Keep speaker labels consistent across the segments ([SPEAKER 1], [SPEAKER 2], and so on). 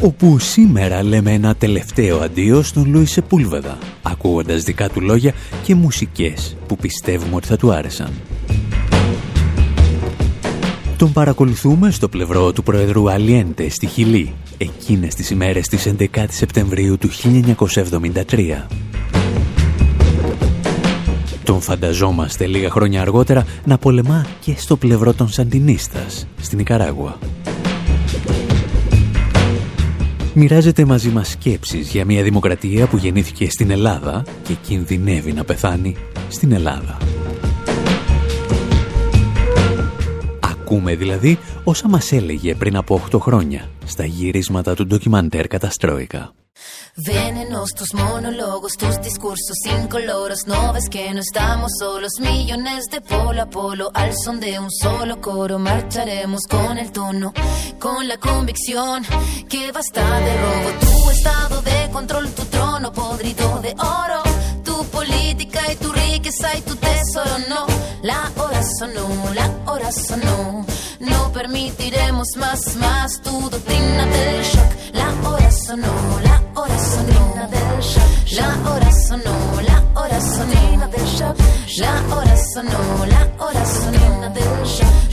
[SPEAKER 1] Όπου σήμερα λέμε ένα τελευταίο αντίο στον Λούι Σεπούλβεδα, ακούγοντας δικά του λόγια και μουσικές που πιστεύουμε ότι θα του άρεσαν. Τον παρακολουθούμε στο πλευρό του Προεδρού Αλιέντε στη Χιλή, εκείνες τις ημέρες της 11 Σεπτεμβρίου του 1973. Τον φανταζόμαστε λίγα χρόνια αργότερα να πολεμά και στο πλευρό των Σαντινίστας, στην Ικαράγουα μοιράζεται μαζί μας σκέψεις για μια δημοκρατία που γεννήθηκε στην Ελλάδα και κινδυνεύει να πεθάνει στην Ελλάδα. Ακούμε δηλαδή όσα μας έλεγε πριν από 8 χρόνια στα γυρίσματα του ντοκιμαντέρ Καταστρόικα.
[SPEAKER 2] Venenos tus monólogos, tus discursos incoloros. No ves que no estamos solos, millones de polo a polo. Al son de un solo coro, marcharemos con el tono, con la convicción que basta de robo. Tu estado de control, tu trono podrido de oro. Tu política y tu riqueza y tu tesoro, no. La hora sonó, la hora sonó. No permitiremos más, más tu doctrina del shock. La hora sonó, La hora sonó, la hora sonó.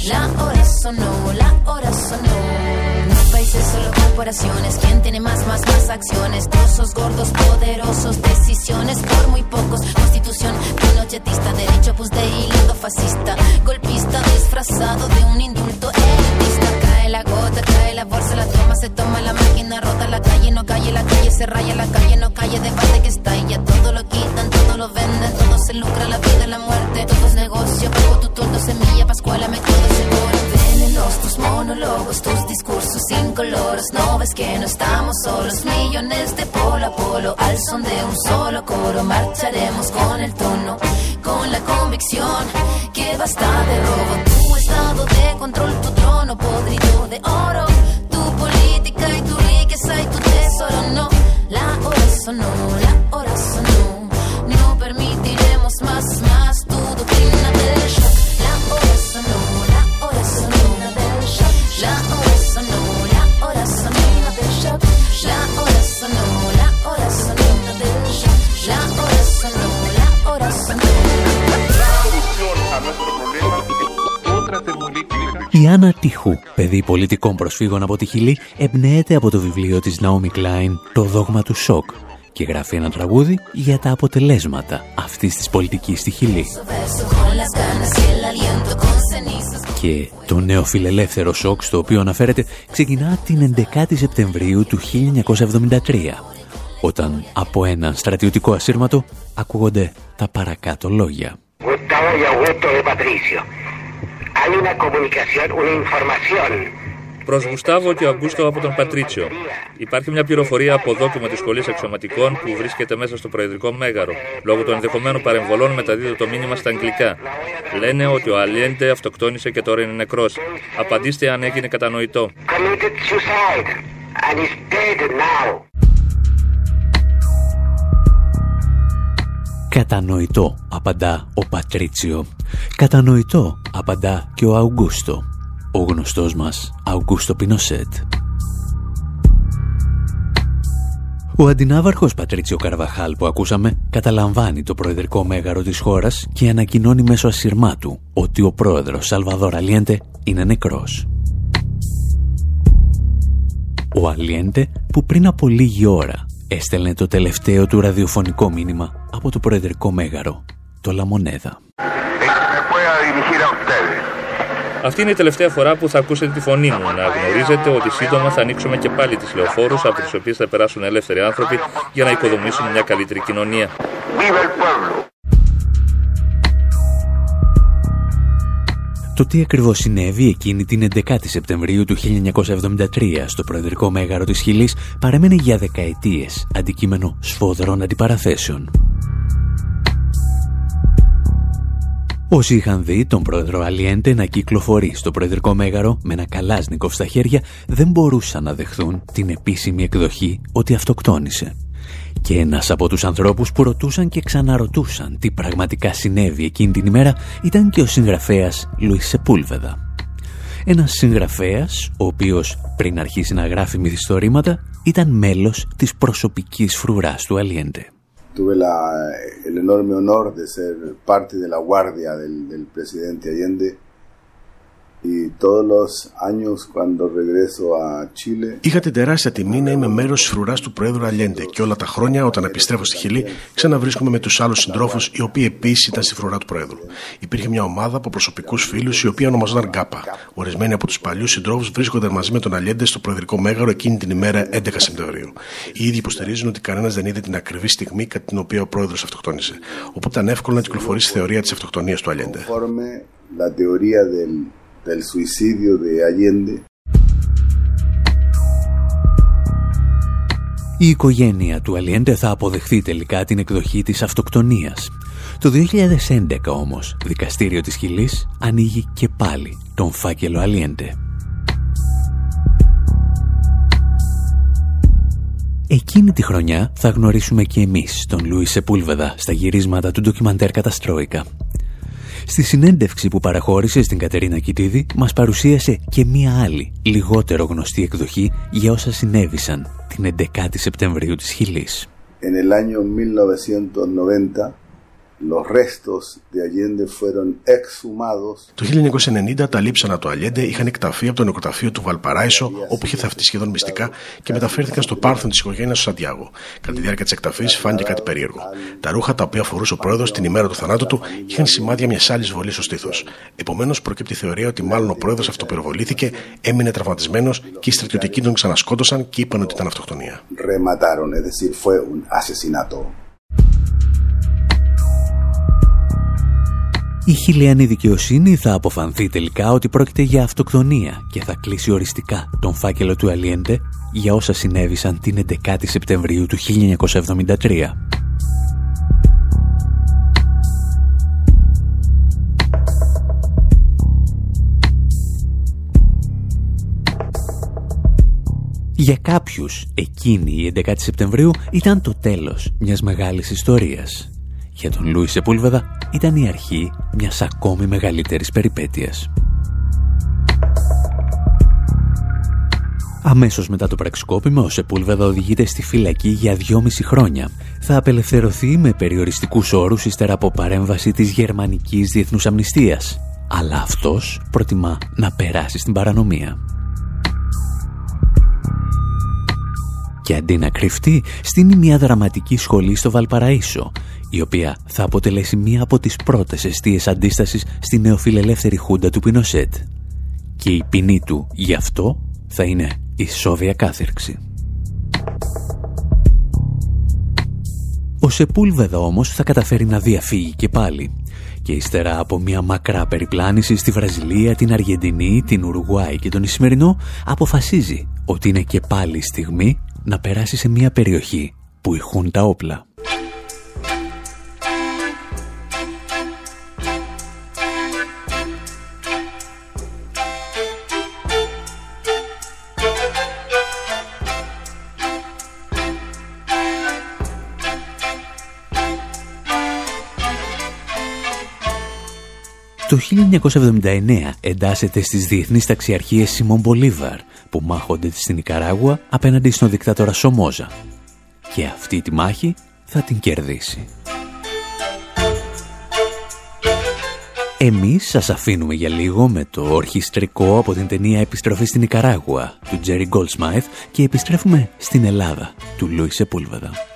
[SPEAKER 2] La hora sonó, la hora sonó. Países, solo corporaciones. ¿Quién tiene más, más, más acciones? Trozos gordos, poderosos, decisiones por muy pocos. Constitución pinochetista, derecho pues de hilo fascista. Golpista disfrazado de un indulto elitista. Cae la gota, cae la bolsa, la toma, se toma la máquina, rota la calle, no calle, la calle se raya, la calle no calle, debate que está y todo lo quitan, todo lo venden, todo se lucra, la vida, la muerte, todo es negocio, pago tu tordo, semilla, pascuala, me todo seguro. Venenos, tus monólogos, tus discursos sin colores, no ves que no estamos solos, millones de polo a polo, al son de un solo coro, marcharemos con el tono, con la convicción que basta de robo, tu estado de control, tu trono podrido de oro, tu política y tu riqueza y tu tesoro, no, la hora sonó, la hora sonó, no permitiremos más, más tu doctrina del shock, la hora sonó, la hora sonó, la hora
[SPEAKER 1] Η Άννα Τιχού, παιδί πολιτικών προσφύγων από τη Χιλή, εμπνέεται από το βιβλίο της Ναόμι Κλάιν «Το δόγμα του σοκ» και γράφει ένα τραγούδι για τα αποτελέσματα αυτής της πολιτικής στη Χιλή. Και το νέο φιλελεύθερο σοκ στο οποίο αναφέρεται ξεκινά την 11η Σεπτεμβρίου του 1973 όταν από ένα στρατιωτικό ασύρματο ακούγονται τα παρακάτω λόγια.
[SPEAKER 3] Hay una comunicación, una información.
[SPEAKER 4] Προς Γουστάβο και Αγκούστο από τον Πατρίτσιο. Υπάρχει μια πληροφορία από δόκιμο της Σχολής Αξιωματικών που βρίσκεται μέσα στο Προεδρικό Μέγαρο. Λόγω των ενδεχομένων παρεμβολών μεταδίδω το μήνυμα στα αγγλικά. Λένε ότι ο Αλιέντε αυτοκτόνησε και τώρα είναι νεκρός. Απαντήστε αν έγινε κατανοητό.
[SPEAKER 1] Κατανοητό, απαντά ο Πατρίτσιο. Κατανοητό, απαντά και ο Αουγκούστο. Ο γνωστός μας Αουγκούστο Πινοσέτ. Ο αντινάβαρχος Πατρίτσιο Καρβαχάλ που ακούσαμε καταλαμβάνει το προεδρικό μέγαρο της χώρας και ανακοινώνει μέσω ασυρμάτου ότι ο πρόεδρος Σαλβαδόρ Αλιέντε είναι νεκρός. Ο Αλιέντε που πριν από λίγη ώρα έστελνε το τελευταίο του ραδιοφωνικό μήνυμα από το προεδρικό μέγαρο, το Λαμονέδα.
[SPEAKER 4] Αυτή είναι η τελευταία φορά που θα ακούσετε τη φωνή μου. Να γνωρίζετε ότι σύντομα θα ανοίξουμε και πάλι τις λεωφόρους από τις οποίες θα περάσουν ελεύθεροι άνθρωποι για να οικοδομήσουν μια καλύτερη κοινωνία.
[SPEAKER 1] Το τι ακριβώς συνέβη εκείνη την 11η Σεπτεμβρίου του 1973 στο Προεδρικό Μέγαρο της Χιλής παρέμενε για δεκαετίες αντικείμενο σφοδρών αντιπαραθέσεων. Όσοι είχαν δει τον πρόεδρο Αλιέντε να κυκλοφορεί στο προεδρικό μέγαρο με ένα καλάσνικο στα χέρια δεν μπορούσαν να δεχθούν την επίσημη εκδοχή ότι αυτοκτόνησε. Και ένας από τους ανθρώπους που ρωτούσαν και ξαναρωτούσαν τι πραγματικά συνέβη εκείνη την ημέρα ήταν και ο συγγραφέας Λουίς Σεπούλβεδα. Ένας συγγραφέας, ο οποίος πριν αρχίσει να γράφει μυθιστορήματα, ήταν μέλος της προσωπικής φρουράς του Αλιέντε.
[SPEAKER 5] Tuve la, el enorme honor de ser parte de la guardia del, del presidente Allende
[SPEAKER 6] Είχα την τεράστια τιμή να είμαι μέρος της φρουράς του Πρόεδρου Αλιέντε και όλα τα χρόνια όταν επιστρέφω στη Χιλή ξαναβρίσκομαι με τους άλλους συντρόφους οι οποίοι επίσης ήταν στη φρουρά του Πρόεδρου. Υπήρχε μια ομάδα από προσωπικούς φίλους η οποία ονομαζόταν Γκάπα. Ορισμένοι από τους παλιούς συντρόφους βρίσκονταν μαζί με τον Αλιέντε στο Προεδρικό Μέγαρο εκείνη την ημέρα 11 Σεπτεμβρίου. Οι ίδιοι υποστηρίζουν ότι κανένας δεν είδε την ακριβή στιγμή κατά την οποία ο Πρόεδρος αυτοκτόνησε. Οπότε ήταν εύκολο να κυκλοφορήσει η θεωρία της αυτοκτονίας του Αλιέντε
[SPEAKER 5] del suicidio de Allende.
[SPEAKER 1] Η οικογένεια του Αλιέντε θα αποδεχθεί τελικά την εκδοχή της αυτοκτονίας. Το 2011 όμως, δικαστήριο της Χιλής ανοίγει και πάλι τον φάκελο Αλιέντε. Εκείνη τη χρονιά θα γνωρίσουμε και εμείς τον Λούι Σεπούλβεδα στα γυρίσματα του ντοκιμαντέρ Καταστρόικα. Στη συνέντευξη που παραχώρησε στην Κατερίνα Κιτίδη μας παρουσίασε και μία άλλη, λιγότερο γνωστή εκδοχή για όσα συνέβησαν την 11η Σεπτεμβρίου της Χιλής.
[SPEAKER 5] En el año 1990 Los restos de Allende fueron exhumados.
[SPEAKER 6] Το 1990 τα λείψανα του Allende είχαν εκταφεί από το νεκροταφείο του Βαλπαράισο, όπου είχε θαυτεί σχεδόν μυστικά και μεταφέρθηκαν στο πάρθον της οικογένειας του Σαντιάγο. Κατά τη διάρκεια της εκταφής φάνηκε κάτι περίεργο. Τα ρούχα τα οποία φορούσε ο πρόεδρος την ημέρα του θανάτου του είχαν σημάδια μιας άλλης βολής στο στήθος. Επομένως, προκύπτει η θεωρία ότι μάλλον ο πρόεδρος αυτοπυροβολήθηκε, έμεινε τραυματισμένος και οι στρατιωτικοί τον ξανασκότωσαν και είπαν ότι ήταν αυτοκτονία.
[SPEAKER 1] Η χιλιανή δικαιοσύνη θα αποφανθεί τελικά ότι πρόκειται για αυτοκτονία και θα κλείσει οριστικά τον φάκελο του Αλιέντε για όσα συνέβησαν την 11η Σεπτεμβρίου του 1973. Για κάποιους, εκείνη η 11η Σεπτεμβρίου ήταν το τέλος μιας μεγάλης ιστορίας για τον Λούις Σεπούλβεδα ήταν η αρχή μιας ακόμη μεγαλύτερης περιπέτειας. Αμέσως μετά το πραξικόπημα, ο Σεπούλβεδα οδηγείται στη φυλακή για δυόμιση χρόνια. Θα απελευθερωθεί με περιοριστικούς όρους ύστερα από παρέμβαση της γερμανικής διεθνούς αμνηστίας. Αλλά αυτός προτιμά να περάσει στην παρανομία. Και αντί να κρυφτεί, στείνει μια δραματική σχολή στο Βαλπαραΐσο, η οποία θα αποτελέσει μία από τις πρώτες αιστείες αντίστασης στη νεοφιλελεύθερη χούντα του Πινοσέτ. Και η ποινή του γι' αυτό θα είναι η σόβια κάθερξη. Ο Σεπούλβεδα όμως θα καταφέρει να διαφύγει και πάλι και ύστερα από μια μακρά περιπλάνηση στη Βραζιλία, την Αργεντινή, την Ουρουγουάη και τον Ισημερινό αποφασίζει ότι είναι και πάλι η στιγμή να περάσει σε μια περιοχή που ηχούν τα όπλα. Το 1979 εντάσσεται στις διεθνείς ταξιαρχίες Σιμών Μπολίβαρ που μάχονται στην Ικαράγουα απέναντι στον δικτάτορα Σομόζα. Και αυτή τη μάχη θα την κερδίσει. Εμείς σας αφήνουμε για λίγο με το ορχιστρικό από την ταινία «Επιστροφή στην Ικαράγουα» του Τζέρι Γκολσμάιθ και επιστρέφουμε στην Ελλάδα του Λούι Σεπούλβαδα.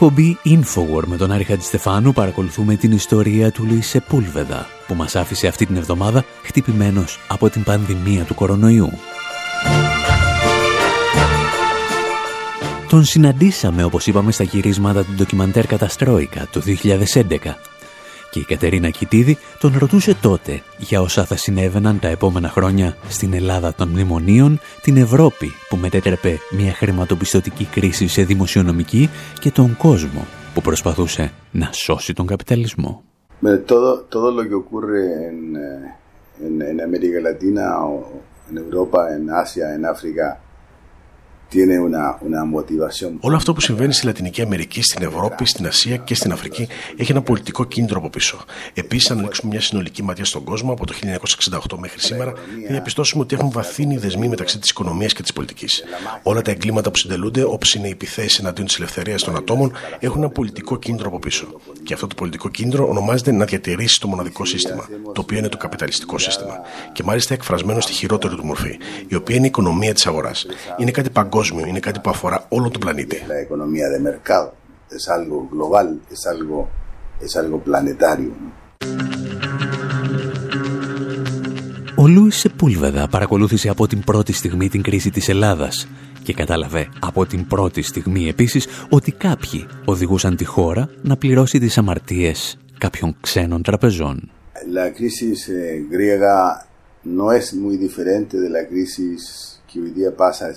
[SPEAKER 1] Εκπομπή Infowar με τον Άρη Χατζηστεφάνου παρακολουθούμε την ιστορία του Λουίς Σεπούλβεδα που μας άφησε αυτή την εβδομάδα χτυπημένος από την πανδημία του κορονοϊού. Τον συναντήσαμε όπως είπαμε στα γυρίσματα του ντοκιμαντέρ Καταστρόικα το 2011 και η Κατερίνα Κιτίδη τον ρωτούσε τότε για όσα θα συνέβαιναν τα επόμενα χρόνια στην Ελλάδα των μνημονίων, την Ευρώπη που μετέτρεπε μια χρηματοπιστωτική κρίση σε δημοσιονομική και τον κόσμο που προσπαθούσε να σώσει τον καπιταλισμό.
[SPEAKER 5] Με todo, todo lo que ocurre en, en, en América Latina o en Europa, en Asia, en África,
[SPEAKER 6] Όλο αυτό που συμβαίνει στη Λατινική Αμερική, στην Ευρώπη, στην Ασία και στην Αφρική έχει ένα πολιτικό κίνητρο από πίσω. Επίσης, αν ανοίξουμε μια συνολική ματιά στον κόσμο από το 1968 μέχρι σήμερα, θα διαπιστώσουμε ότι έχουν βαθύνει οι δεσμοί μεταξύ της οικονομίας και της πολιτικής. Όλα τα εγκλήματα που συντελούνται, όπως είναι οι επιθέσει εναντίον της ελευθερίας των ατόμων, έχουν ένα πολιτικό κίνητρο από πίσω. Και αυτό το πολιτικό κίνητρο ονομάζεται να διατηρήσει το μοναδικό σύστημα, το οποίο είναι το καπιταλιστικό σύστημα. Και μάλιστα εκφρασμένο στη χειρότερη του μορφή, η οποία είναι η οικονομία της αγοράς. Είναι κάτι παγκόσμιο παγκόσμιο, είναι κάτι που αφορά όλο τον πλανήτη.
[SPEAKER 5] La economía de mercado es algo global, es algo, es algo planetario.
[SPEAKER 1] Ο Λούις Σεπούλβεδα παρακολούθησε από την πρώτη στιγμή την κρίση της Ελλάδας και κατάλαβε από την πρώτη στιγμή επίσης ότι κάποιοι οδηγούσαν τη χώρα να πληρώσει τις αμαρτίες κάποιων ξένων τραπεζών.
[SPEAKER 5] La crisis griega no es muy diferente de la crisis que hoy día pasa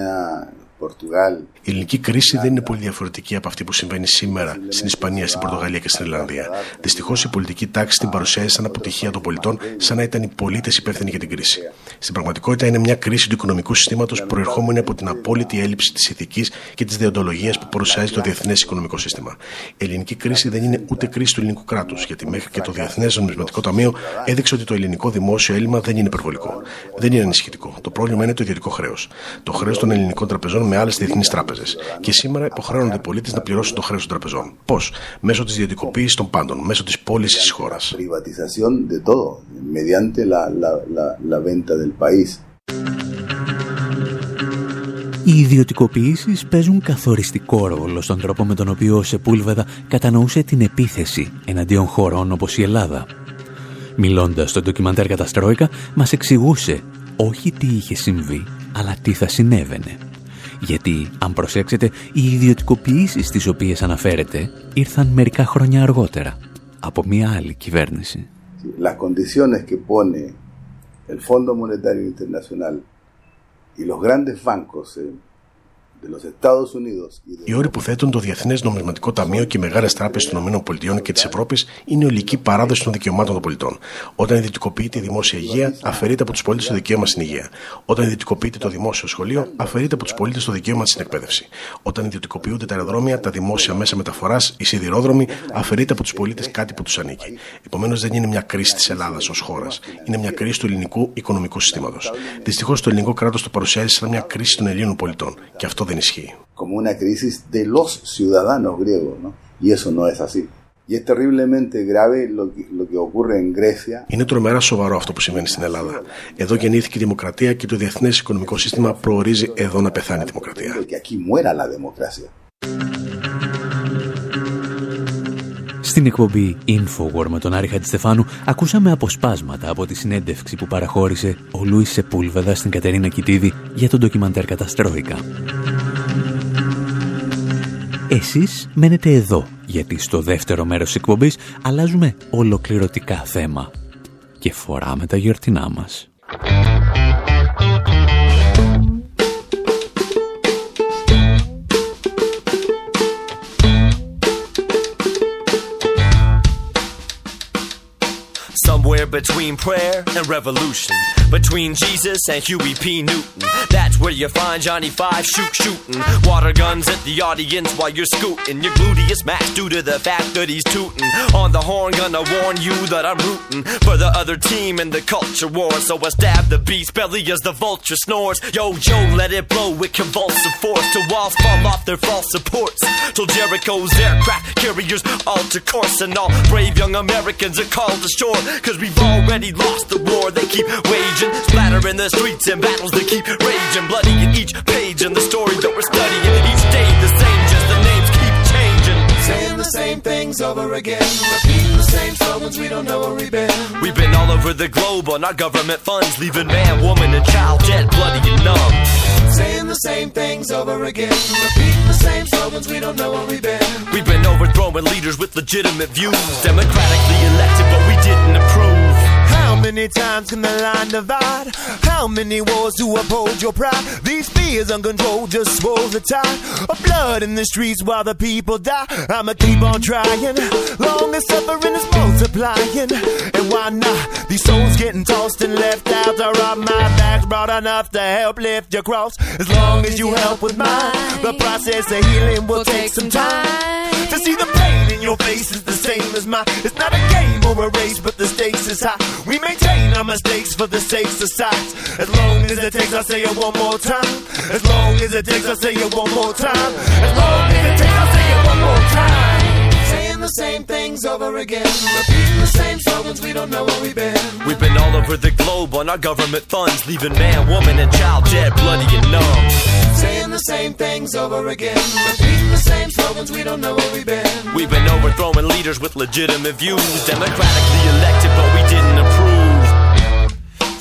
[SPEAKER 5] a España,
[SPEAKER 6] Η ελληνική κρίση δεν είναι πολύ διαφορετική από αυτή που συμβαίνει σήμερα στην Ισπανία, στην Πορτογαλία και στην Ιρλανδία. Δυστυχώς η πολιτική τάξη την παρουσιάζει σαν αποτυχία των πολιτών, σαν να ήταν οι πολίτες υπεύθυνοι για την κρίση. Στην πραγματικότητα είναι μια κρίση του οικονομικού συστήματος προερχόμενη από την απόλυτη έλλειψη της ηθικής και της διοντολογίας που παρουσιάζει το διεθνές οικονομικό σύστημα. Η ελληνική κρίση δεν είναι ούτε κρίση του ελληνικού κράτους, γιατί μέχρι και το Διεθνές Νομισματικό Ταμείο έδειξε ότι το ελληνικό δημόσιο έλλειμμα δεν είναι υπερβολικό. Δεν είναι ενισχυτικό. Το πρόβλημα είναι το ιδιωτικό χρέος. Το χρέος των ελληνικών τραπεζών με άλλες διεθνείς τράπεζες. Και σήμερα υποχρέωνται οι πολίτες να πληρώσουν το χρέος των τραπεζών. Πώς; Μέσω της ιδιωτικοποίησης των πάντων, μέσω της πώλησης της χώρας.
[SPEAKER 1] Οι ιδιωτικοποιήσεις παίζουν καθοριστικό ρόλο στον τρόπο με τον οποίο ο Σεπούλβεδα κατανοούσε την επίθεση εναντίον χωρών όπως η Ελλάδα. Μιλώντας στο ντοκιμαντέρ Καταστρόικα, μας εξηγούσε όχι τι είχε συμβεί, αλλά τι θα συνέβαινε. Γιατί, αν προσέξετε, οι ιδιωτικοποιήσεις τις οποίες αναφέρεται ήρθαν μερικά χρόνια αργότερα από μια άλλη κυβέρνηση.
[SPEAKER 5] Las condiciones que pone el Fondo Monetario Internacional y los grandes bancos
[SPEAKER 6] οι όροι που θέτουν το Διεθνές Νομισματικό Ταμείο και οι μεγάλες τράπεζες των ΗΠΑ και της Ευρώπης είναι ολική παράδοση των δικαιωμάτων των πολιτών. Όταν ιδιωτικοποιείται η δημόσια υγεία, αφαιρείται από τους πολίτες το δικαίωμα στην υγεία. Όταν ιδιωτικοποιείται το δημόσιο σχολείο, αφαιρείται από τους πολίτες το δικαίωμα στην εκπαίδευση. Όταν ιδιωτικοποιούνται τα αεροδρόμια, τα δημόσια μέσα μεταφοράς, οι σιδηρόδρομοι, αφαιρείται από τους πολίτες κάτι που τους ανήκει. Επομένως, δεν είναι μια κρίση της Ελλάδας ως χώρας. Είναι μια κρίση του ελληνικού οικονομικού συστήματος. Δυστυχώς, το ελληνικό κράτος το παρουσιάζει σαν μια κρίση των Ελλήνων πολιτών. Και αυτό δεν ισχύει.
[SPEAKER 5] Como una crisis de los ciudadanos griegos, ¿no? Y eso no es así. Y es terriblemente grave lo que, lo que ocurre en Grecia.
[SPEAKER 6] Είναι τρομερά σοβαρό αυτό που συμβαίνει στην Ελλάδα. Εδώ γεννήθηκε η δημοκρατία και το διεθνές οικονομικό σύστημα προορίζει εδώ να πεθάνει η δημοκρατία.
[SPEAKER 5] Que aquí muera la democracia.
[SPEAKER 1] Στην εκπομπή Infowar με τον Άρη Χατζηστεφάνου ακούσαμε αποσπάσματα από τη συνέντευξη που παραχώρησε ο Λούις Σεπούλβεδα στην Κατερίνα Κιτίδη για τον ντοκιμαντέρ Καταστρόικα. Εσείς μένετε εδώ, γιατί στο δεύτερο μέρος της εκπομπής αλλάζουμε ολοκληρωτικά θέμα και φοράμε τα γιορτινά μας.
[SPEAKER 7] Somewhere between prayer and revolution. Between Jesus and Huey P. Newton. That's where you find Johnny Five shoot shooting. Water guns at the audience while you're scooting. Your gluteus max due to the fact that he's tooting. On the horn, gonna warn you that I'm rooting for the other team in the culture war. So I stab the beast belly as the vulture snores. Yo, Joe, let it blow with convulsive force. Till walls fall off their false supports. Till Jericho's aircraft carriers alter course. And all brave young Americans are called ashore. Cause we've already lost the war they keep waging. Splatter in the streets and battles that keep raging. Bloody in each page in the story that we're studying. Each day the same, just the names keep changing. Saying the same things over again. Repeating the same slogans, we don't know where we've been. We've been all over the globe on our government funds, leaving man, woman, and child dead, bloody and numb. Saying the same things over again. Repeating the same slogans, we don't know where we've been. We've been overthrowing leaders with legitimate views, democratically elected, but we didn't approve. How many times can the line divide? How many wars to uphold your pride? These fears uncontrolled just swell the tide of blood in the streets while the people die. I'ma keep on trying, long as suffering is multiplying. And why not? These souls getting tossed and left out are on my back's broad enough to help lift your cross. As long as you help with mine, the process of healing will take some time. To see the pain in your face is the same as mine. It's not a game or a race, but the stakes is high. We maintain our mistakes for the sake of sight. As long as it takes, I'll say it one more time. As long as it takes, I'll say it one more time. As long as it takes, I'll say it one more time. Saying the same things over again. Repeating the same slogans, we don't know where we've been. We've been all over the globe on our government funds, leaving man, woman, and child dead, bloody and numb. Saying the same things over again. Repeating the same slogans, we don't know where we've been. We've been overthrowing leaders with legitimate views, democratically elected, but we didn't approve.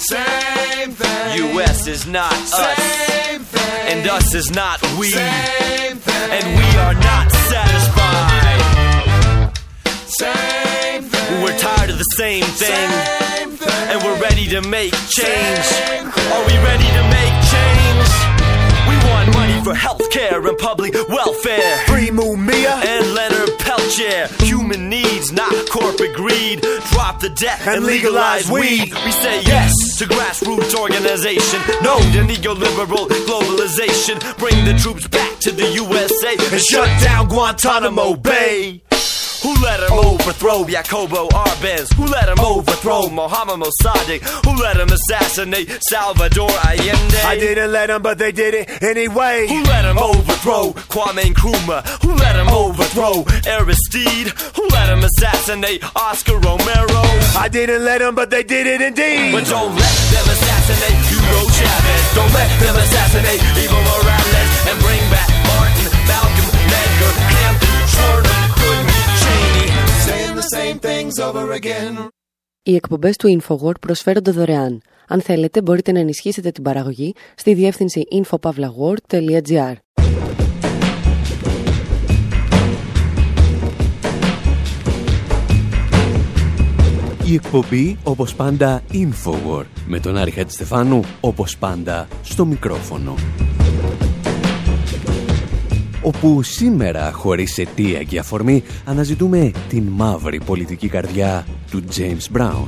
[SPEAKER 7] Same thing. US is not us. Thing. And us is not we. And we are not satisfied. Same thing. We're tired of the same thing. Same thing. And we're ready to make change. Are we ready to make change? We want money for healthcare and public welfare. Free Mumia and Leonard Peltier. Human needs, not corporate greed. Drop the debt and, and legalize weed. We say yes to grassroots organization. No to neoliberal globalization. Bring the troops back to the USA and shut down Guantanamo Bay. Who let him overthrow Jacobo Arbenz? Who let him overthrow Mohammed Mossadegh? Who let him assassinate Salvador Allende? I didn't let him, but they did it anyway. Who let him overthrow Kwame Nkrumah? Who let him overthrow Aristide? Who let him assassinate Oscar Romero? I didn't let him, but they did it indeed. But don't let them assassinate Hugo Chavez. Don't let them assassinate Evo Morales and bring back Martin, Malcolm,
[SPEAKER 8] Οι εκπομπές του InfoWord προσφέρονται δωρεάν. Αν θέλετε, μπορείτε να ενισχύσετε την παραγωγή στη διεύθυνση infopavlagor.gr.
[SPEAKER 1] Η εκπομπή, όπως πάντα, InfoWord, με τον Άρη Χατζηστεφάνου, όπως πάντα, στο μικρόφωνο όπου σήμερα, χωρίς αιτία και αφορμή, αναζητούμε την μαύρη πολιτική καρδιά του James Brown.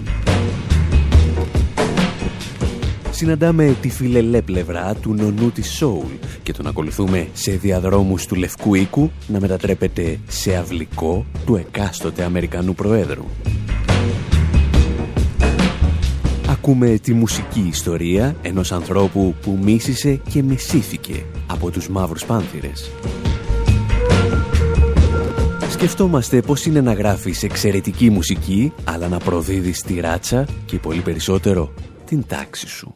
[SPEAKER 1] Συναντάμε τη φιλελέ πλευρά του νονού της Soul και τον ακολουθούμε σε διαδρόμους του Λευκού Οίκου να μετατρέπεται σε αυλικό του εκάστοτε Αμερικανού Προέδρου. Ακούμε τη μουσική ιστορία ενός ανθρώπου που μίσησε και μισήθηκε από τους μαύρους πάνθυρες. Σκεφτόμαστε πώς είναι να γράφεις εξαιρετική μουσική, αλλά να προδίδεις τη ράτσα και πολύ περισσότερο την τάξη σου.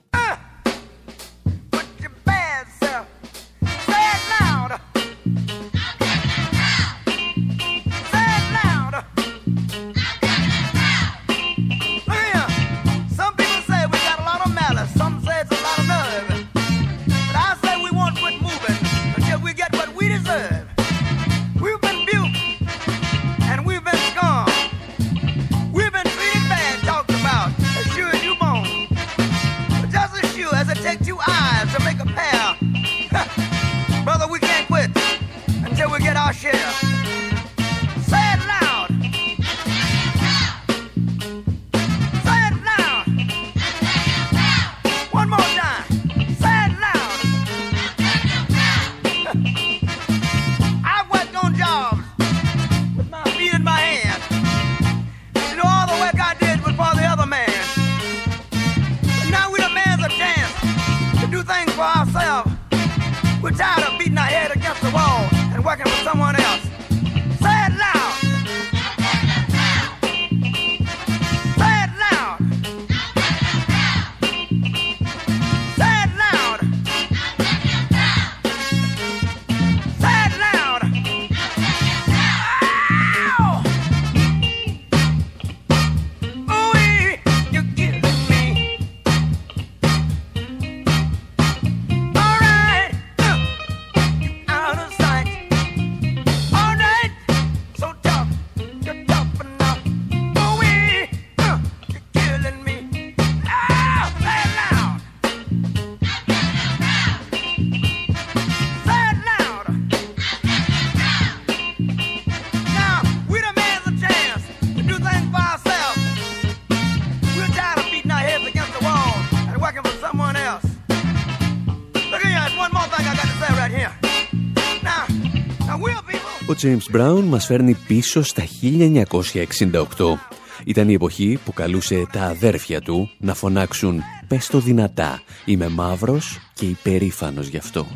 [SPEAKER 1] James Brown μας φέρνει πίσω στα 1968. Ήταν η εποχή που καλούσε τα αδέρφια του να φωνάξουν «Πες το δυνατά, είμαι μαύρος και υπερήφανος γι' αυτό».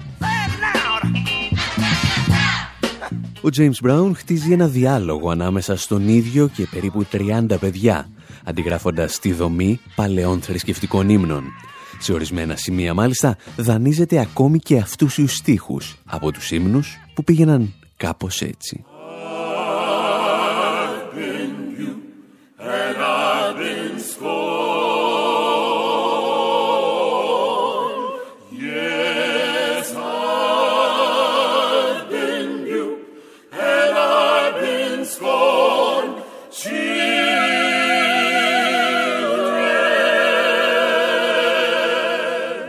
[SPEAKER 1] Ο James Brown χτίζει ένα διάλογο ανάμεσα στον ίδιο και περίπου 30 παιδιά, αντιγράφοντας τη δομή παλαιών θρησκευτικών ύμνων. Σε ορισμένα σημεία μάλιστα δανείζεται ακόμη και αυτούς τους στίχους από τους ύμνους που πήγαιναν κάπως έτσι.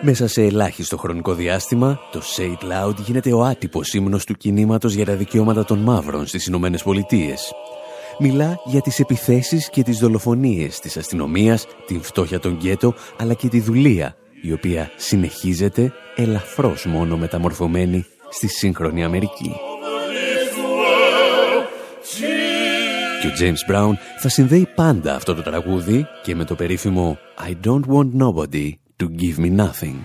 [SPEAKER 1] Μέσα σε ελάχιστο χρονικό διάστημα, το Say It Loud γίνεται ο άτυπος ύμνος του κινήματος για τα δικαιώματα των μαύρων στις Ηνωμένες Πολιτείες. Μιλά για τις επιθέσεις και τις δολοφονίες της αστυνομίας, την φτώχεια των γκέτο, αλλά και τη δουλεία, η οποία συνεχίζεται ελαφρώς μόνο μεταμορφωμένη στη σύγχρονη Αμερική. Και ο James Brown θα συνδέει πάντα αυτό το τραγούδι και με το περίφημο «I don't want nobody to give me nothing».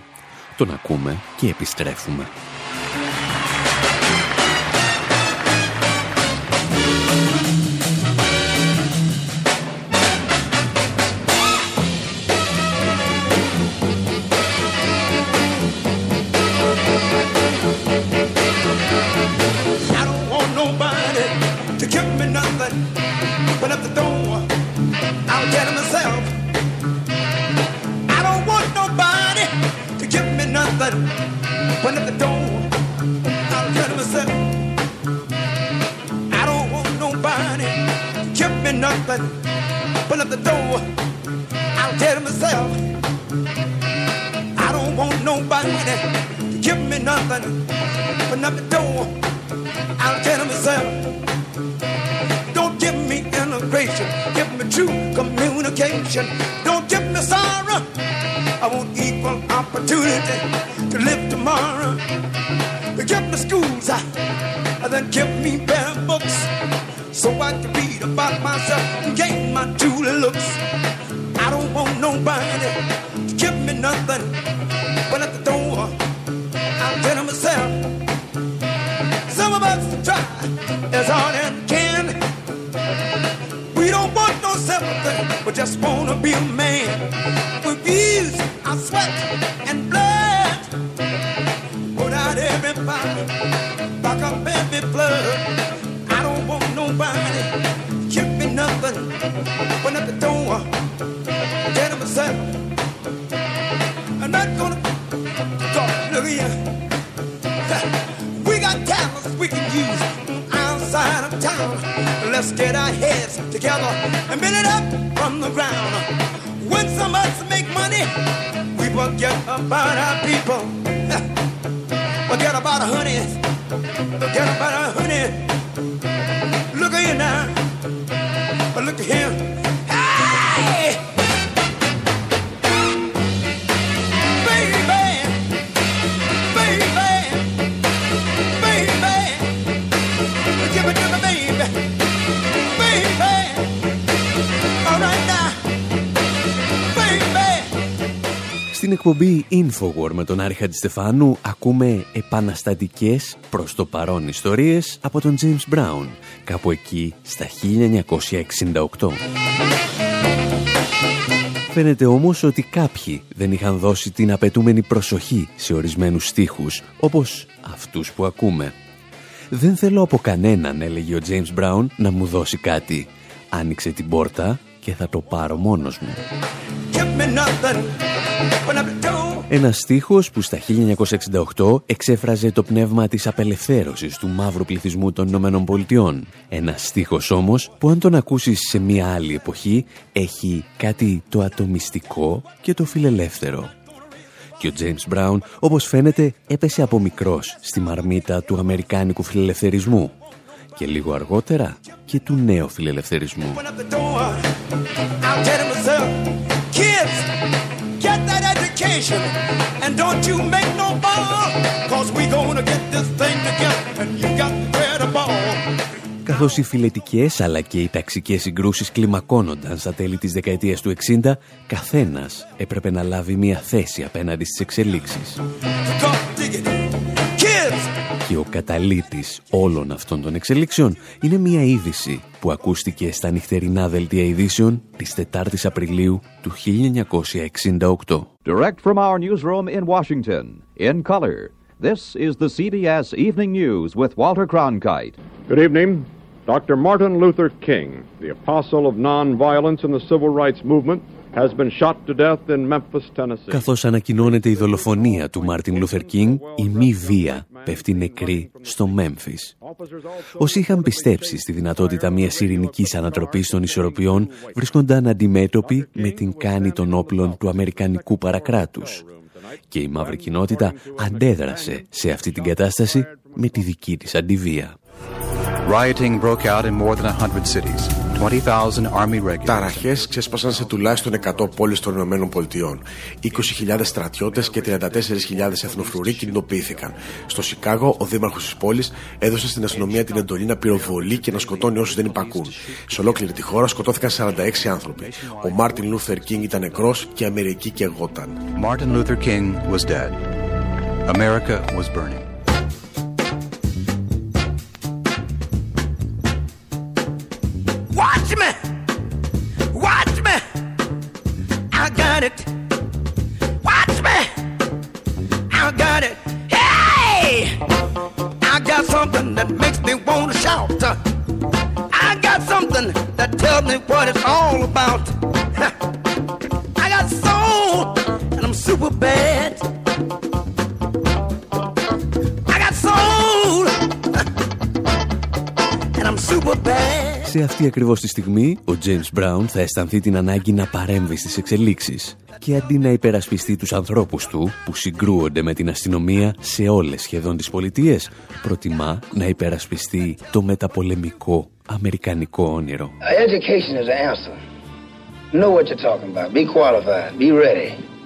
[SPEAKER 1] Τον ακούμε και επιστρέφουμε.
[SPEAKER 9] just wanna be a man with years I sweat and blood. Put out everybody, back up every blood. I don't want nobody give me nothing. Open up the door, get myself. I'm not gonna talk. Look here, we got talents we can use outside of town. Let's get our heads together and build it up. para
[SPEAKER 1] ti. Εκπομπή Infowar με τον Άρη Χατζηστεφάνου ακούμε επαναστατικές προς το παρόν ιστορίες από τον James Brown, κάπου εκεί στα 1968. Φαίνεται όμως ότι κάποιοι δεν είχαν δώσει την απαιτούμενη προσοχή σε ορισμένους στίχους, όπως αυτούς που ακούμε. «Δεν θέλω από κανέναν», έλεγε ο James Brown, «να μου δώσει κάτι. Άνοιξε την πόρτα και θα το πάρω μόνος μου». Ένας στίχος που στα 1968 εξέφραζε το πνεύμα της απελευθέρωσης του μαύρου πληθυσμού των Ηνωμένων Πολιτειών. Ένας στίχος όμως που αν τον ακούσεις σε μια άλλη εποχή έχει κάτι το ατομιστικό και το φιλελεύθερο. Και ο James Brown, όπως φαίνεται, έπεσε από μικρός στη μαρμίτα του αμερικάνικου φιλελευθερισμού και λίγο αργότερα και του νέου φιλελευθερισμού. Get that education and don't you make no ball. Cause we gonna get this thing together and you got to wear the ball. Καθώς οι φιλετικές αλλά και οι ταξικές συγκρούσεις κλιμακώνονταν στα τέλη της δεκαετίας του 60, καθένας έπρεπε να λάβει μια θέση απέναντι στις εξελίξεις. Και ο καταλήτης όλων αυτών των εξελίξεων είναι μια είδηση που ακούστηκε στα νυχτερινά δελτία ειδήσεων της 4ης Απριλίου του 1968.
[SPEAKER 10] Direct from our newsroom in Washington, in color, this is the CBS Evening News with Walter Cronkite.
[SPEAKER 11] Good evening. Dr. Martin Luther King, the apostle of nonviolence in the civil rights movement, has been shot to death in Memphis, Tennessee.
[SPEAKER 1] Καθώς ανακοινώνεται η δολοφονία του Μάρτιν Λούθερ Κίνγκ, η μη βία πέφτει νεκρή στο Μέμφις. Όσοι είχαν πιστέψει στη δυνατότητα μιας ειρηνικής ανατροπής των ισορροπιών βρίσκονταν αντιμέτωποι με την κάνη των όπλων του Αμερικανικού παρακράτους. Και η μαύρη κοινότητα αντέδρασε σε αυτή την κατάσταση με τη δική της αντιβία.
[SPEAKER 12] Rioting broke out in more than 100 cities. 20,000 army regulars.
[SPEAKER 6] Ταραχές ξέσπασαν σε τουλάχιστον 100 πόλεις των Ηνωμένων Πολιτειών. 20.000 στρατιώτες και 34.000 εθνοφρουροί κινητοποιήθηκαν. Στο Σικάγο, ο δήμαρχος της πόλης έδωσε στην αστυνομία την εντολή να πυροβολεί και να σκοτώνει όσους δεν υπακούν. Σε ολόκληρη τη χώρα σκοτώθηκαν 46 άνθρωποι. Ο Μάρτιν Λούθερ Κίνγκ ήταν νεκρός και η Αμερική καιγόταν.
[SPEAKER 12] Martin Luther King was dead. America was burning.
[SPEAKER 13] Got it! Watch me! I got it! Hey! I got something that makes me want to shout. I got something that tells me what it's all about. I got soul, and I'm super bad. I got soul, and I'm super bad.
[SPEAKER 1] Σε αυτή ακριβώς τη στιγμή, ο James Brown θα αισθανθεί την ανάγκη να παρέμβει στις εξελίξεις και αντί να υπερασπιστεί τους ανθρώπους του που συγκρούονται με την αστυνομία σε όλες σχεδόν τις πολιτείες, προτιμά να υπερασπιστεί το μεταπολεμικό αμερικανικό όνειρο.
[SPEAKER 14] Education is the answer. Know what you're talking about. Be qualified. Be ready.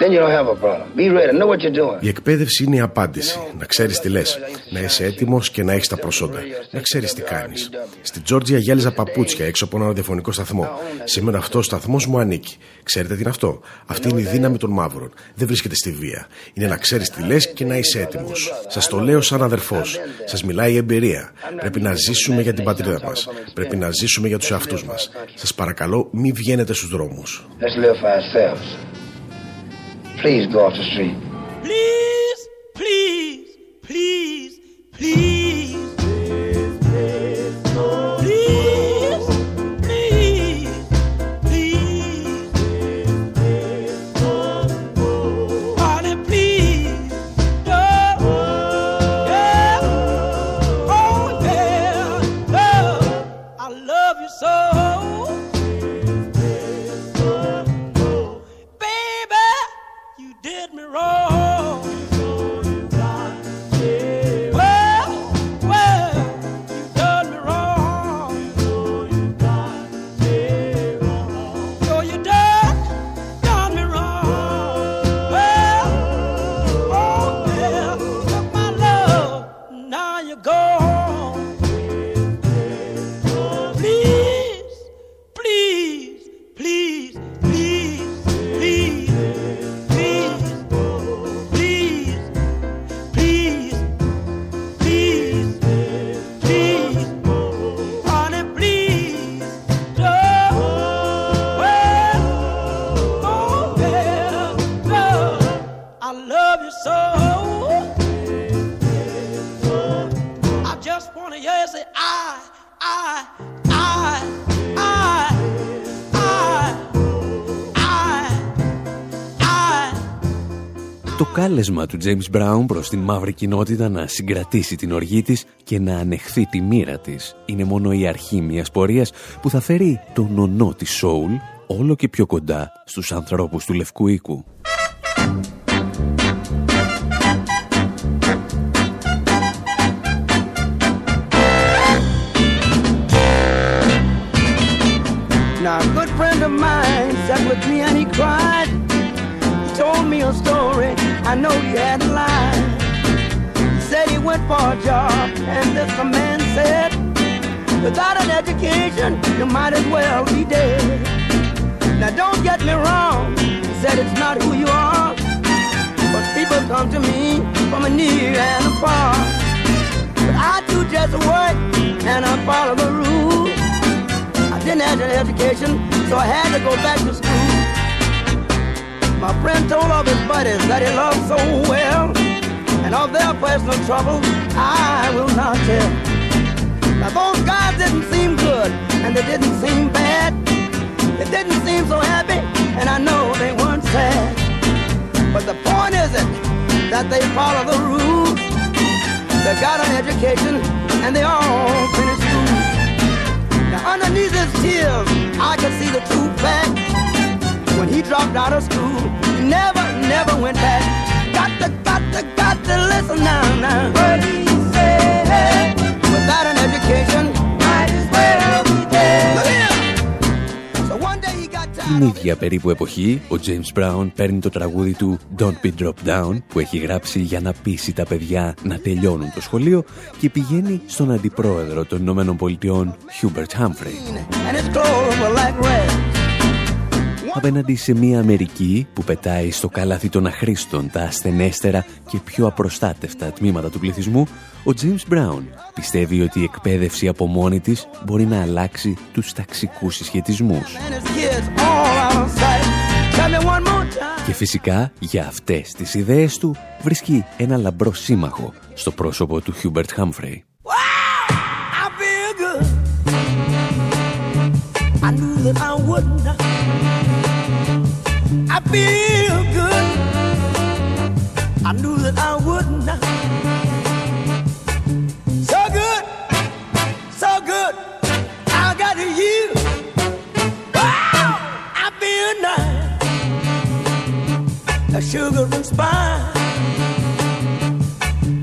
[SPEAKER 14] Then you don't have a problem. Be ready. Know what you're doing.
[SPEAKER 6] Η εκπαίδευση είναι η απάντηση. Να ξέρεις τι λες. Να είσαι έτοιμος και να έχεις τα προσόντα. Να ξέρεις τι κάνεις. Στην Τζόρτζια γυάλιζα παπούτσια έξω από ένα ραδιοφωνικό σταθμό. Σήμερα αυτός ο σταθμός μου ανήκει. Ξέρετε τι είναι αυτό; Αυτή είναι η δύναμη των μαύρων. Δεν βρίσκεται στη βία. Είναι να ξέρεις τι λες και να είσαι έτοιμος. Σας το λέω σαν αδερφός. Σας μιλάει η εμπειρία. Πρέπει να ζήσουμε για την πατρίδα μας. Πρέπει να ζήσουμε για τους εαυτούς μας. Σας παρακαλώ μην βγαίνετε στους δρόμους.
[SPEAKER 14] Please go off the street.
[SPEAKER 13] Please, please, please, please.
[SPEAKER 1] Κάλεσμα του James Brown προς την μαύρη κοινότητα να συγκρατήσει την οργή της και να ανεχθεί τη μοίρα της είναι μόνο η αρχή μιας πορείας που θα φέρει τον νονό της Soul όλο και πιο κοντά στους ανθρώπους του Λευκού Οίκου.
[SPEAKER 13] Now, a good friend of mine sat with me and he cried. He told me a story. I know he had a lie. He said
[SPEAKER 9] he went for a job, and this man said, without an education, you might as well be dead. Now don't get me wrong, he said it's not who you are, but people come to me from a near and a far. But I do just work and I follow the rules. I didn't have an education, so I had to go back to school. My friend told all his buddies that he loved so well, and of their personal troubles I will not tell. Now those guys didn't seem good, and they didn't seem bad. They didn't seem so happy, and I know they weren't sad. But the point isn't that they follow the rules. They got an education, and they all finished school. Now underneath his tears, I could see the true fact. When he dropped out of school, he never, never went back. Got to, got to, got to listen now, now. What he said. Without an education, might as well be dead. Look here. So one day he got tired
[SPEAKER 1] Την ίδια περίπου εποχή, ο James Brown παίρνει το τραγούδι του Don't Be Dropped Down που έχει γράψει για να πείσει τα παιδιά να τελειώνουν το σχολείο και πηγαίνει στον αντιπρόεδρο των Ηνωμένων Πολιτειών, Hubert Humphrey. Απέναντι σε μια Αμερική που πετάει στο καλάθι των αχρήστων τα ασθενέστερα και πιο απροστάτευτα τμήματα του πληθυσμού, ο James Brown πιστεύει ότι η εκπαίδευση από μόνη της μπορεί να αλλάξει τους ταξικούς συσχετισμούς.
[SPEAKER 9] And his kids all out of sight. Tell me one more time.
[SPEAKER 1] Και φυσικά για αυτές τις ιδέες του βρίσκει ένα λαμπρό σύμμαχο στο πρόσωπο του Hubert Humphrey.
[SPEAKER 9] I feel good. I knew that I wouldn't. I feel good. I knew that I wouldn't. So good, so good. I got you. Wow, I feel nice. A sugar and spice.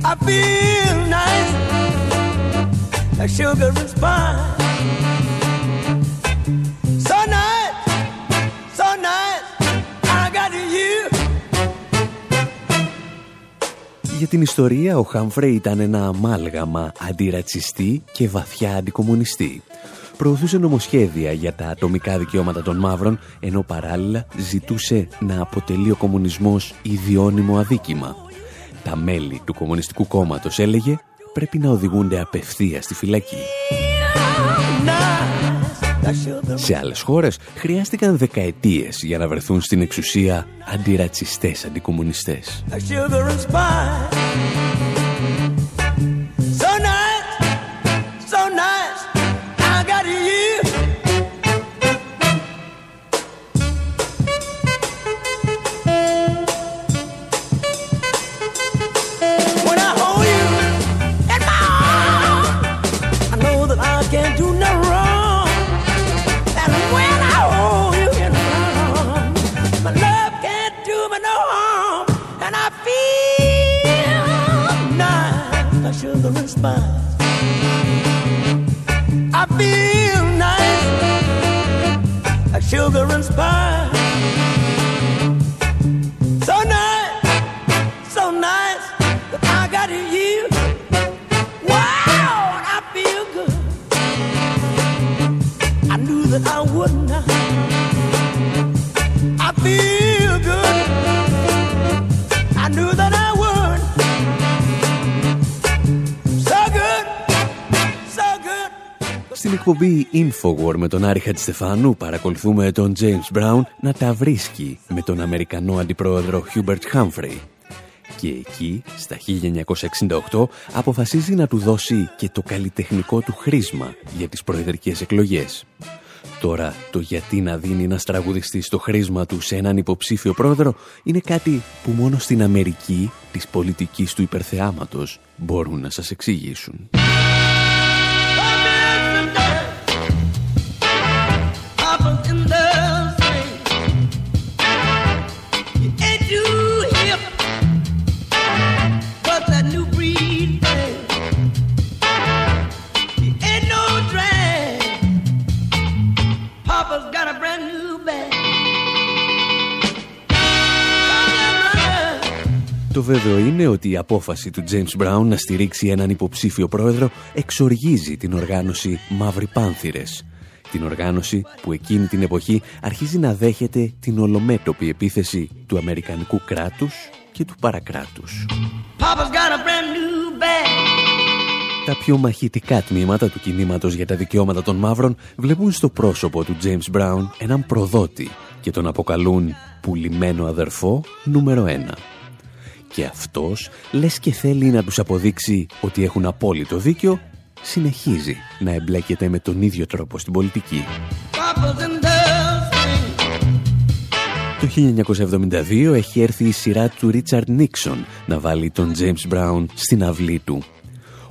[SPEAKER 9] I feel nice like sugar and spice.
[SPEAKER 1] Για την ιστορία, ο Χάμφρεϊ ήταν ένα αμάλγαμα αντιρατσιστή και βαθιά αντικομουνιστή. Προωθούσε νομοσχέδια για τα ατομικά δικαιώματα των μαύρων, ενώ παράλληλα ζητούσε να αποτελεί ο κομμουνισμός ιδιώνυμο αδίκημα. Τα μέλη του Κομμουνιστικού Κόμματος έλεγε πρέπει να οδηγούνται απευθεία στη φυλακή. Σε άλλες χώρες χρειάστηκαν δεκαετίες για να βρεθούν στην εξουσία αντιρατσιστές αντικομουνιστές. Με τον Άρη Χατζηστεφάνου παρακολουθούμε τον James Brown να τα βρίσκει με τον Αμερικανό Αντιπρόεδρο Hubert Humphrey. Και εκεί, στα 1968, αποφασίζει να του δώσει και το καλλιτεχνικό του χρήσμα για τις προεδρικές εκλογές. Τώρα, το γιατί να δίνει ένας τραγουδιστής το χρήσμα του σε έναν υποψήφιο πρόεδρο είναι κάτι που μόνο στην Αμερική της πολιτικής του υπερθεάματος μπορούν να σας εξηγήσουν. Το βέβαιο είναι ότι η απόφαση του James Brown να στηρίξει έναν υποψήφιο πρόεδρο εξοργίζει την οργάνωση Μαύροι Πάνθυρες. Την οργάνωση που εκείνη την εποχή αρχίζει να δέχεται την ολομέτωπη επίθεση του Αμερικανικού κράτους και του παρακράτους. Τα πιο μαχητικά τμήματα του κινήματος για τα δικαιώματα των μαύρων βλέπουν στο πρόσωπο του James Brown έναν προδότη και τον αποκαλούν πουλημένο αδερφό νούμερο ένα. Και αυτός, λες και θέλει να τους αποδείξει ότι έχουν απόλυτο δίκιο, συνεχίζει να εμπλέκεται με τον ίδιο τρόπο στην πολιτική. Το 1972 έχει έρθει η σειρά του Ρίτσαρντ Νίξον να βάλει τον James Brown στην αυλή του.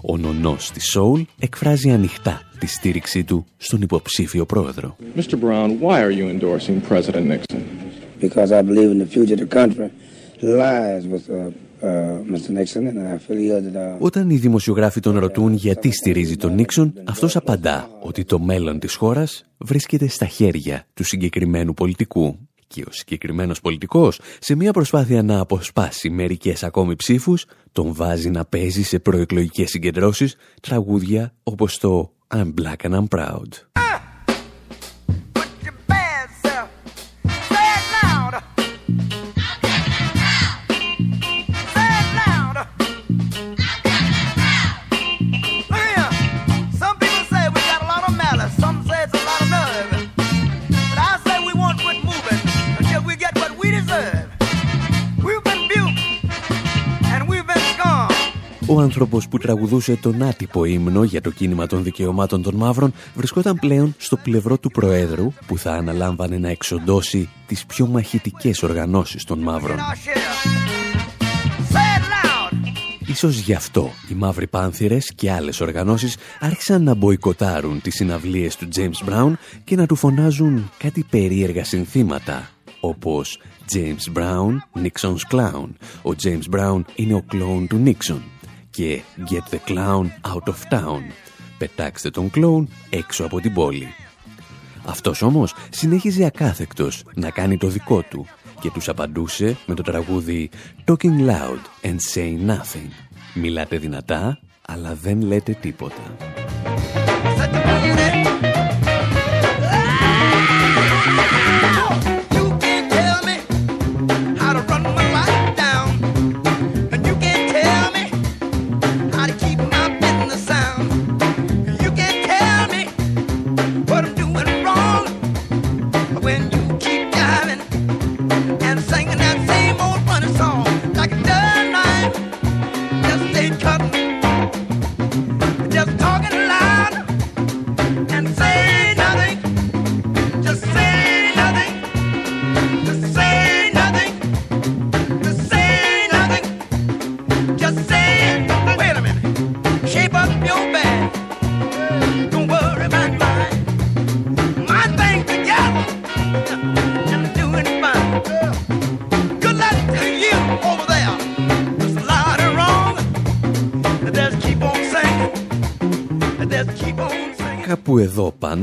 [SPEAKER 1] Ο νονός της Soul εκφράζει ανοιχτά τη στήριξή του στον υποψήφιο πρόεδρο.
[SPEAKER 15] Mr. Brown, why are you endorsing President Nixon?
[SPEAKER 14] Because I believe in the future of the country lies with uh, uh, uh,
[SPEAKER 1] Όταν οι δημοσιογράφοι τον ρωτούν γιατί στηρίζει τον Νίξον, αυτός απαντά ότι το μέλλον της χώρας βρίσκεται στα χέρια του συγκεκριμένου πολιτικού. Και ο συγκεκριμένος πολιτικός, σε μια προσπάθεια να αποσπάσει μερικές ακόμη ψήφους, τον βάζει να παίζει σε προεκλογικές συγκεντρώσεις τραγούδια όπως το I'm black and I'm proud. Ο άνθρωπος που τραγουδούσε τον άτυπο ύμνο για το κίνημα των δικαιωμάτων των μαύρων βρισκόταν πλέον στο πλευρό του Προέδρου που θα αναλάμβανε να εξοντώσει τις πιο μαχητικές οργανώσεις των μαύρων. Ίσως γι' αυτό οι Μαύροι Πάνθυρες και άλλες οργανώσεις άρχισαν να μποϊκοτάρουν τις συναυλίες του James Brown και να του φωνάζουν κάτι περίεργα συνθήματα, όπως James Brown, Nixon's Clown. Ο James Brown είναι ο κλόουν του Nixon και Get the Clown Out of Town. Πετάξτε τον κλόουν έξω από την πόλη. Αυτός όμως συνέχιζε ακάθεκτος να κάνει το δικό του και τους απαντούσε με το τραγούδι Talking loud and say nothing. Μιλάτε δυνατά, αλλά δεν λέτε τίποτα.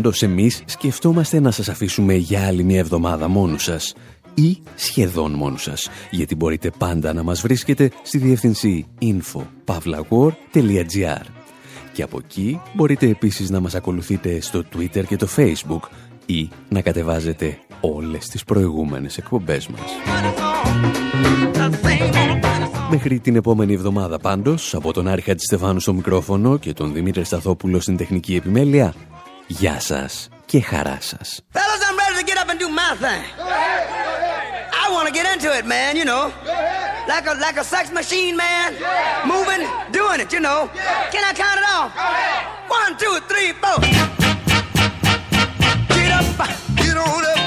[SPEAKER 1] Πάντως εμείς σκεφτόμαστε να σας αφήσουμε για άλλη μια εβδομάδα μόνους σας ή σχεδόν μόνους σας, γιατί μπορείτε πάντα να μας βρίσκετε στη διεύθυνση info.pavlawar.gr και από εκεί μπορείτε επίσης να μας ακολουθείτε στο Twitter και το Facebook ή να κατεβάζετε όλες τις προηγούμενες εκπομπές μας. Μέχρι την επόμενη εβδομάδα πάντως, από τον Άρη Χατζηστεφάνου στο μικρόφωνο και τον Δημήτρη Σταθόπουλο στην τεχνική επιμέλεια, γεια σας και χαρά σας. Fellas, I'm ready to get up and do my thing. I want to get into it, man, you know. Like a, like a sex machine, man. Moving, doing it, you know. Can I count it off? One, two, three, four. Get up, get on up,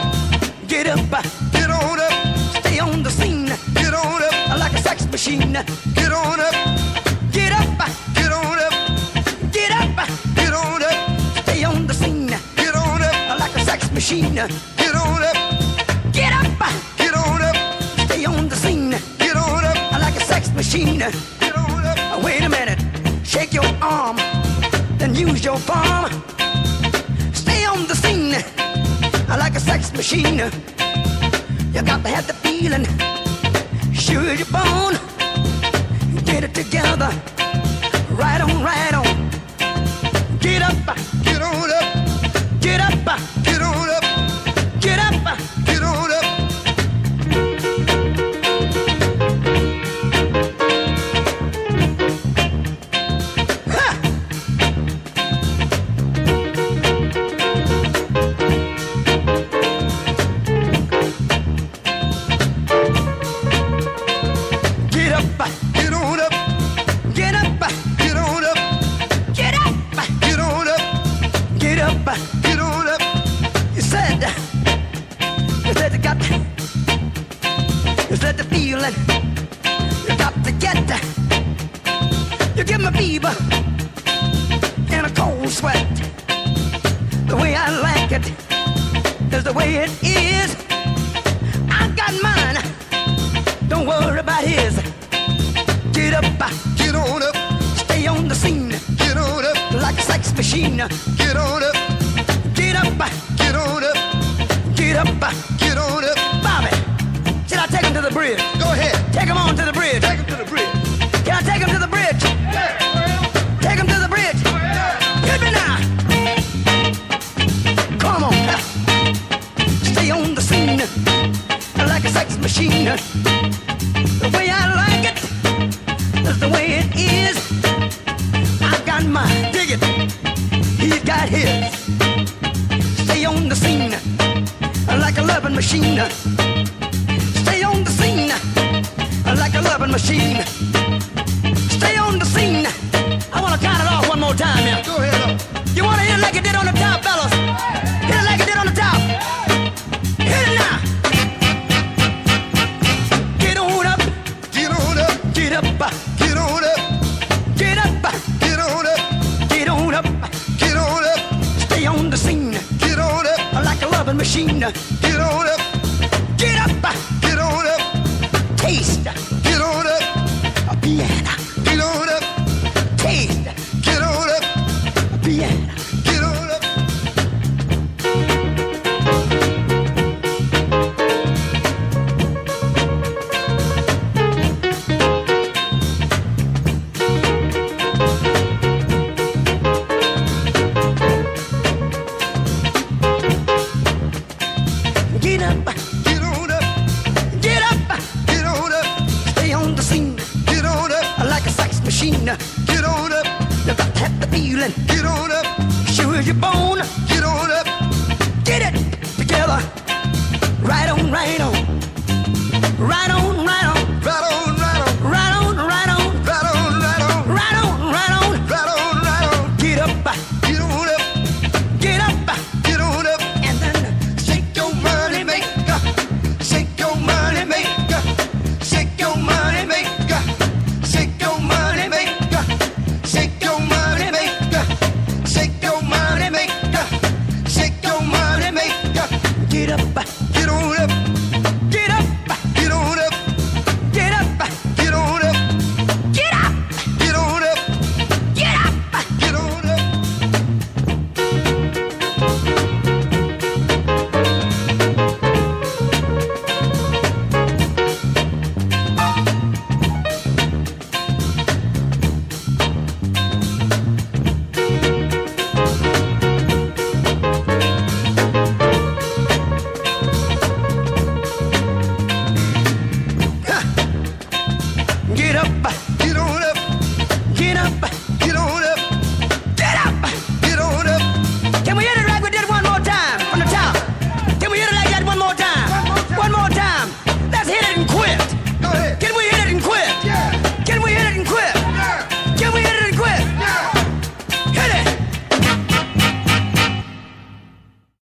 [SPEAKER 1] get up, get on up. Stay on the scene, get on up. Like a sex machine, get on up, get up, machine. Get on up, get up, get on up, stay on the scene. Get on up, I like a sex machine. Get on up, wait a minute, shake your arm, then use your palm. Stay on the scene, I like a sex machine. You got to have the feeling, sure you're born.
[SPEAKER 9] Get it together, right on, right on. machine. Stay on the scene like a loving machine. Stay on the scene. I want to count it off one more time now. Go ahead.